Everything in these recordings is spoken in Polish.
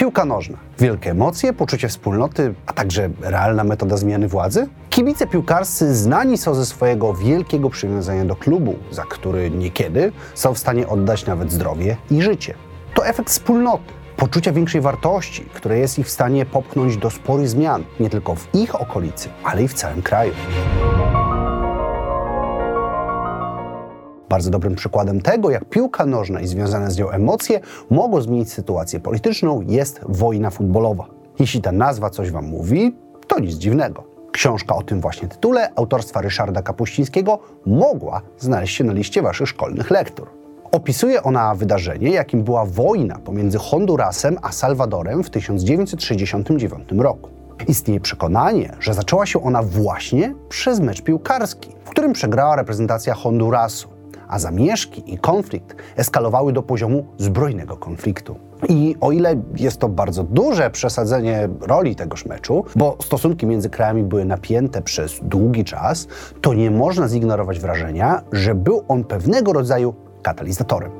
Piłka nożna. Wielkie emocje, poczucie wspólnoty, a także realna metoda zmiany władzy? Kibice piłkarscy znani są ze swojego wielkiego przywiązania do klubu, za który niekiedy są w stanie oddać nawet zdrowie i życie. To efekt wspólnoty, poczucia większej wartości, które jest ich w stanie popchnąć do sporych zmian, nie tylko w ich okolicy, ale i w całym kraju. Bardzo dobrym przykładem tego, jak piłka nożna i związane z nią emocje mogą zmienić sytuację polityczną, jest wojna futbolowa. Jeśli ta nazwa coś Wam mówi, to nic dziwnego. Książka o tym właśnie tytule autorstwa Ryszarda Kapuścińskiego mogła znaleźć się na liście Waszych szkolnych lektur. Opisuje ona wydarzenie, jakim była wojna pomiędzy Hondurasem a Salwadorem w 1969 roku. Istnieje przekonanie, że zaczęła się ona właśnie przez mecz piłkarski, w którym przegrała reprezentacja Hondurasu a zamieszki i konflikt eskalowały do poziomu zbrojnego konfliktu. I o ile jest to bardzo duże przesadzenie roli tegoż meczu, bo stosunki między krajami były napięte przez długi czas, to nie można zignorować wrażenia, że był on pewnego rodzaju katalizatorem.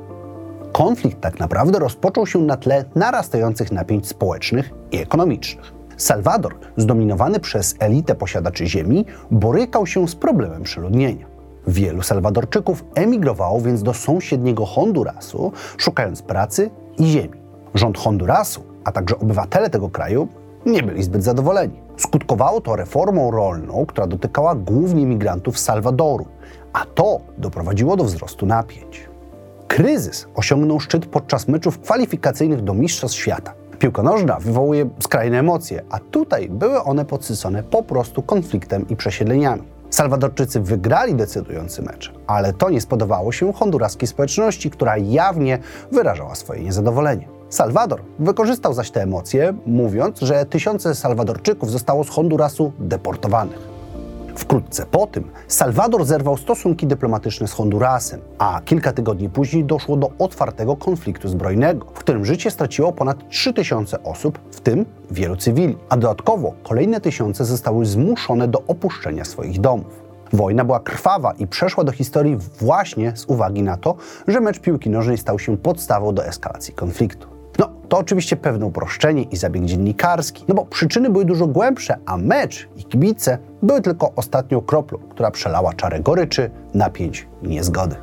Konflikt tak naprawdę rozpoczął się na tle narastających napięć społecznych i ekonomicznych. Salwador, zdominowany przez elitę posiadaczy ziemi, borykał się z problemem przeludnienia. Wielu Salwadorczyków emigrowało więc do sąsiedniego Hondurasu, szukając pracy i ziemi. Rząd Hondurasu, a także obywatele tego kraju nie byli zbyt zadowoleni. Skutkowało to reformą rolną, która dotykała głównie migrantów z Salwadoru, a to doprowadziło do wzrostu napięć. Kryzys osiągnął szczyt podczas meczów kwalifikacyjnych do Mistrzostw Świata. Piłka nożna wywołuje skrajne emocje, a tutaj były one podsycone po prostu konfliktem i przesiedleniami. Salwadorczycy wygrali decydujący mecz, ale to nie spodobało się honduraskiej społeczności, która jawnie wyrażała swoje niezadowolenie. Salwador wykorzystał zaś te emocje, mówiąc, że tysiące Salwadorczyków zostało z Hondurasu deportowanych. Wkrótce po tym Salwador zerwał stosunki dyplomatyczne z Hondurasem, a kilka tygodni później doszło do otwartego konfliktu zbrojnego, w którym życie straciło ponad 3000 osób, w tym wielu cywili, a dodatkowo kolejne tysiące zostały zmuszone do opuszczenia swoich domów. Wojna była krwawa i przeszła do historii właśnie z uwagi na to, że mecz piłki nożnej stał się podstawą do eskalacji konfliktu. To oczywiście pewne uproszczenie i zabieg dziennikarski, no bo przyczyny były dużo głębsze, a mecz i kibice były tylko ostatnią kroplą, która przelała czarę goryczy, napięć i niezgody.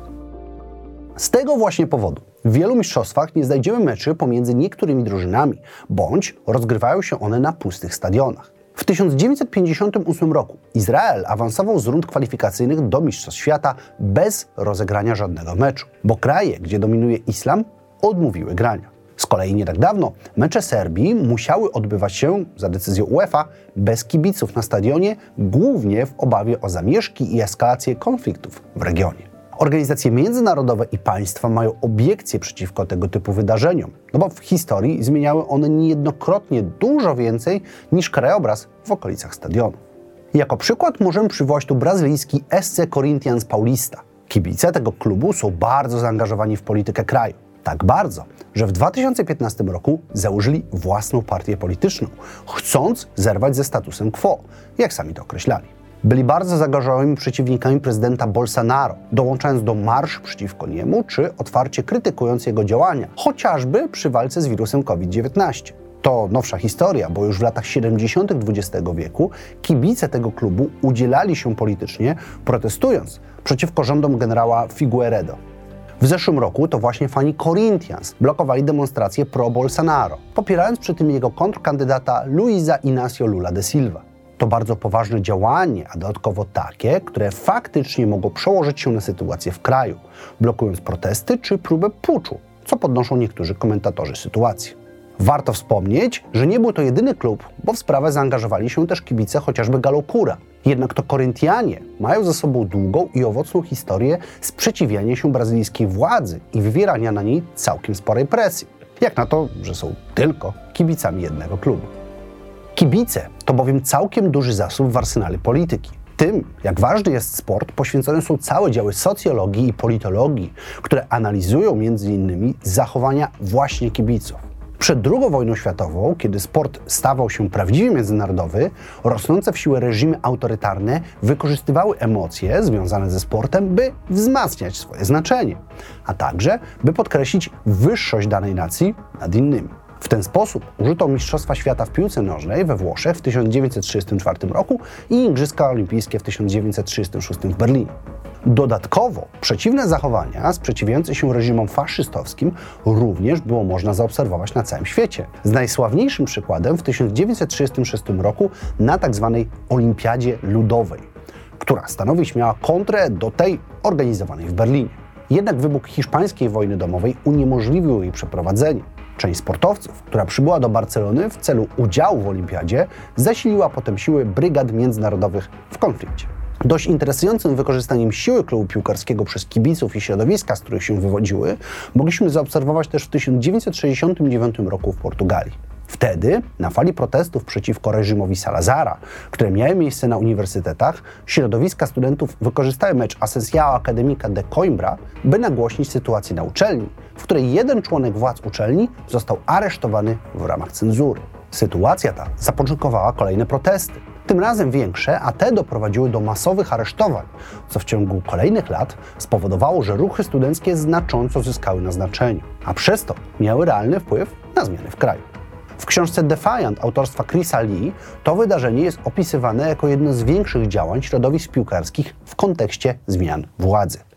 Z tego właśnie powodu w wielu mistrzostwach nie znajdziemy meczy pomiędzy niektórymi drużynami, bądź rozgrywają się one na pustych stadionach. W 1958 roku Izrael awansował z rund kwalifikacyjnych do Mistrzostw Świata bez rozegrania żadnego meczu, bo kraje, gdzie dominuje islam, odmówiły grania. Z kolei nie tak dawno mecze Serbii musiały odbywać się, za decyzją UEFA, bez kibiców na stadionie, głównie w obawie o zamieszki i eskalację konfliktów w regionie. Organizacje międzynarodowe i państwa mają obiekcje przeciwko tego typu wydarzeniom, no bo w historii zmieniały one niejednokrotnie dużo więcej niż krajobraz w okolicach stadionu. Jako przykład możemy przywołać tu brazylijski SC Corinthians Paulista. Kibice tego klubu są bardzo zaangażowani w politykę kraju. Tak bardzo, że w 2015 roku założyli własną partię polityczną, chcąc zerwać ze statusem quo, jak sami to określali. Byli bardzo zaangażowanymi przeciwnikami prezydenta Bolsonaro, dołączając do marszu przeciwko niemu, czy otwarcie krytykując jego działania, chociażby przy walce z wirusem COVID-19. To nowsza historia, bo już w latach 70. XX wieku kibice tego klubu udzielali się politycznie, protestując przeciwko rządom generała Figueredo. W zeszłym roku to właśnie fani Corinthians blokowali demonstracje pro-Bolsonaro, popierając przy tym jego kontrkandydata Luisa Inacio Lula de Silva. To bardzo poważne działanie, a dodatkowo takie, które faktycznie mogło przełożyć się na sytuację w kraju, blokując protesty czy próbę puczu, co podnoszą niektórzy komentatorzy sytuacji. Warto wspomnieć, że nie był to jedyny klub, bo w sprawę zaangażowali się też kibice chociażby Galokura. Jednak to Koryntianie mają za sobą długą i owocną historię sprzeciwiania się brazylijskiej władzy i wywierania na niej całkiem sporej presji. Jak na to, że są tylko kibicami jednego klubu. Kibice to bowiem całkiem duży zasób w arsenale polityki. Tym, jak ważny jest sport, poświęcone są całe działy socjologii i politologii, które analizują m.in. zachowania właśnie kibiców. Przed II wojną światową, kiedy sport stawał się prawdziwie międzynarodowy, rosnące w siłę reżimy autorytarne wykorzystywały emocje związane ze sportem, by wzmacniać swoje znaczenie, a także by podkreślić wyższość danej nacji nad innymi. W ten sposób użyto Mistrzostwa Świata w piłce nożnej we Włoszech w 1934 roku i Igrzyska Olimpijskie w 1936 w Berlinie. Dodatkowo przeciwne zachowania sprzeciwiające się reżimom faszystowskim również było można zaobserwować na całym świecie. Z najsławniejszym przykładem w 1936 roku na tzw. Tak Olimpiadzie Ludowej, która stanowić miała kontrę do tej organizowanej w Berlinie. Jednak wybuch hiszpańskiej wojny domowej uniemożliwił jej przeprowadzenie. Część sportowców, która przybyła do Barcelony w celu udziału w olimpiadzie, zasiliła potem siły brygad międzynarodowych w konflikcie. Dość interesującym wykorzystaniem siły klubu piłkarskiego przez kibiców i środowiska, z których się wywodziły, mogliśmy zaobserwować też w 1969 roku w Portugalii. Wtedy, na fali protestów przeciwko reżimowi Salazara, które miały miejsce na uniwersytetach, środowiska studentów wykorzystały mecz Ascensiao Academica de Coimbra, by nagłośnić sytuację na uczelni, w której jeden członek władz uczelni został aresztowany w ramach cenzury. Sytuacja ta zapoczątkowała kolejne protesty, tym razem większe, a te doprowadziły do masowych aresztowań, co w ciągu kolejnych lat spowodowało, że ruchy studenckie znacząco zyskały na znaczeniu, a przez to miały realny wpływ na zmiany w kraju. W książce Defiant autorstwa Chrisa Lee to wydarzenie jest opisywane jako jedno z większych działań środowisk piłkarskich w kontekście zmian władzy.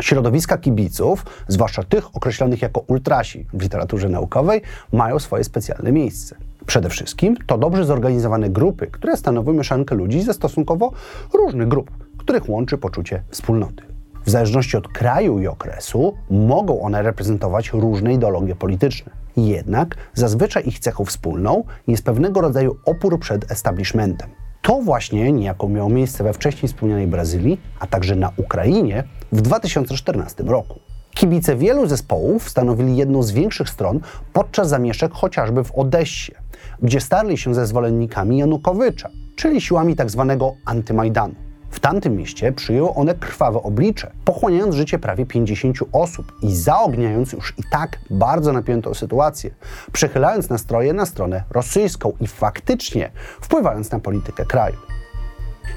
Środowiska kibiców, zwłaszcza tych określonych jako ultrasi w literaturze naukowej, mają swoje specjalne miejsce. Przede wszystkim to dobrze zorganizowane grupy, które stanowią mieszankę ludzi ze stosunkowo różnych grup, których łączy poczucie wspólnoty. W zależności od kraju i okresu mogą one reprezentować różne ideologie polityczne. Jednak zazwyczaj ich cechą wspólną jest pewnego rodzaju opór przed establishmentem. To właśnie niejako miało miejsce we wcześniej wspomnianej Brazylii, a także na Ukrainie w 2014 roku. Kibice wielu zespołów stanowili jedną z większych stron podczas zamieszek chociażby w Odessie, gdzie starli się ze zwolennikami Janukowycza, czyli siłami tzw. Tak antymajdanu. W tamtym mieście przyjęły one krwawe oblicze, pochłaniając życie prawie 50 osób i zaogniając już i tak bardzo napiętą sytuację, przechylając nastroje na stronę rosyjską i faktycznie wpływając na politykę kraju.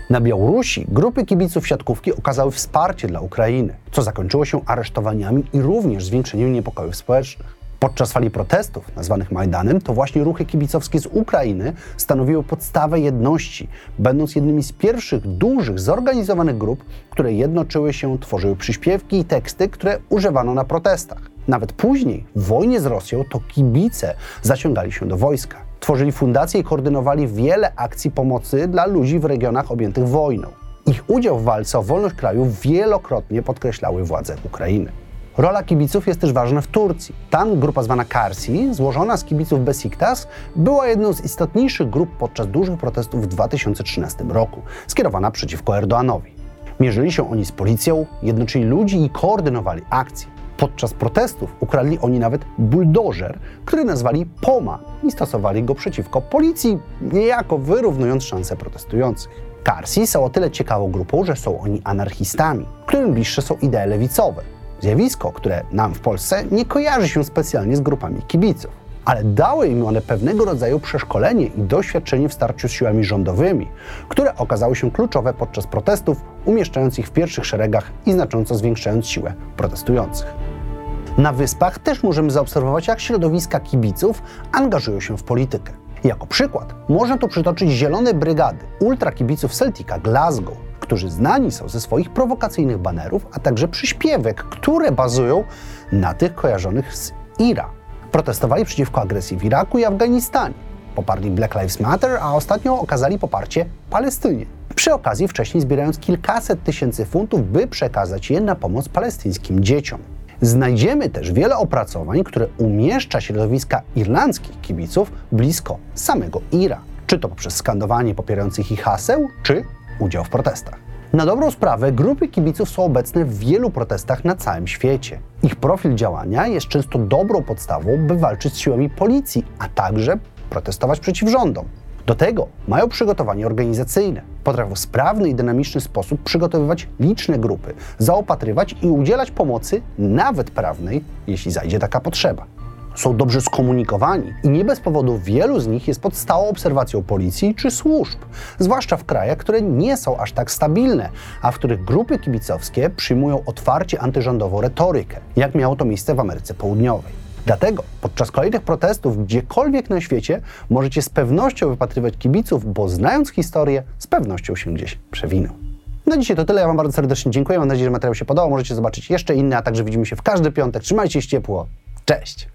Na Białorusi grupy kibiców siatkówki okazały wsparcie dla Ukrainy, co zakończyło się aresztowaniami i również zwiększeniem niepokojów społecznych. Podczas fali protestów, nazwanych Majdanem, to właśnie ruchy kibicowskie z Ukrainy stanowiły podstawę jedności, będąc jednymi z pierwszych dużych, zorganizowanych grup, które jednoczyły się, tworzyły przyśpiewki i teksty, które używano na protestach. Nawet później, w wojnie z Rosją, to kibice zaciągali się do wojska. Tworzyli fundacje i koordynowali wiele akcji pomocy dla ludzi w regionach objętych wojną. Ich udział w walce o wolność kraju wielokrotnie podkreślały władze Ukrainy. Rola kibiców jest też ważna w Turcji. Tam grupa zwana Karsi, złożona z kibiców Besiktas, była jedną z istotniejszych grup podczas dużych protestów w 2013 roku, skierowana przeciwko Erdoanowi. Mierzyli się oni z policją, jednoczyli ludzi i koordynowali akcje. Podczas protestów ukradli oni nawet buldożer, który nazwali Poma i stosowali go przeciwko policji, niejako wyrównując szanse protestujących. Karsi są o tyle ciekawą grupą, że są oni anarchistami, którym bliższe są idee lewicowe. Zjawisko, które nam w Polsce nie kojarzy się specjalnie z grupami kibiców, ale dały im one pewnego rodzaju przeszkolenie i doświadczenie w starciu z siłami rządowymi, które okazały się kluczowe podczas protestów, umieszczając ich w pierwszych szeregach i znacząco zwiększając siłę protestujących. Na wyspach też możemy zaobserwować, jak środowiska kibiców angażują się w politykę. Jako przykład można tu przytoczyć zielone brygady ultrakibiców Celtica Glasgow, którzy znani są ze swoich prowokacyjnych banerów, a także przyśpiewek, które bazują na tych kojarzonych z IRA. Protestowali przeciwko agresji w Iraku i Afganistanie. Poparli Black Lives Matter, a ostatnio okazali poparcie Palestynie. Przy okazji wcześniej zbierając kilkaset tysięcy funtów, by przekazać je na pomoc palestyńskim dzieciom. Znajdziemy też wiele opracowań, które umieszcza środowiska irlandzkich kibiców blisko samego IRA, czy to poprzez skandowanie popierających ich haseł, czy udział w protestach. Na dobrą sprawę grupy kibiców są obecne w wielu protestach na całym świecie. Ich profil działania jest często dobrą podstawą, by walczyć z siłami policji, a także protestować przeciw rządom. Do tego mają przygotowanie organizacyjne. Potrafią w sprawny i dynamiczny sposób przygotowywać liczne grupy, zaopatrywać i udzielać pomocy, nawet prawnej, jeśli zajdzie taka potrzeba są dobrze skomunikowani i nie bez powodu wielu z nich jest pod stałą obserwacją policji czy służb, zwłaszcza w krajach, które nie są aż tak stabilne, a w których grupy kibicowskie przyjmują otwarcie antyrządową retorykę, jak miało to miejsce w Ameryce Południowej. Dlatego podczas kolejnych protestów gdziekolwiek na świecie możecie z pewnością wypatrywać kibiców, bo znając historię, z pewnością się gdzieś przewinął. Na dzisiaj to tyle. Ja Wam bardzo serdecznie dziękuję. Mam nadzieję, że materiał się podobał. Możecie zobaczyć jeszcze inne, a także widzimy się w każdy piątek. Trzymajcie się ciepło. Cześć!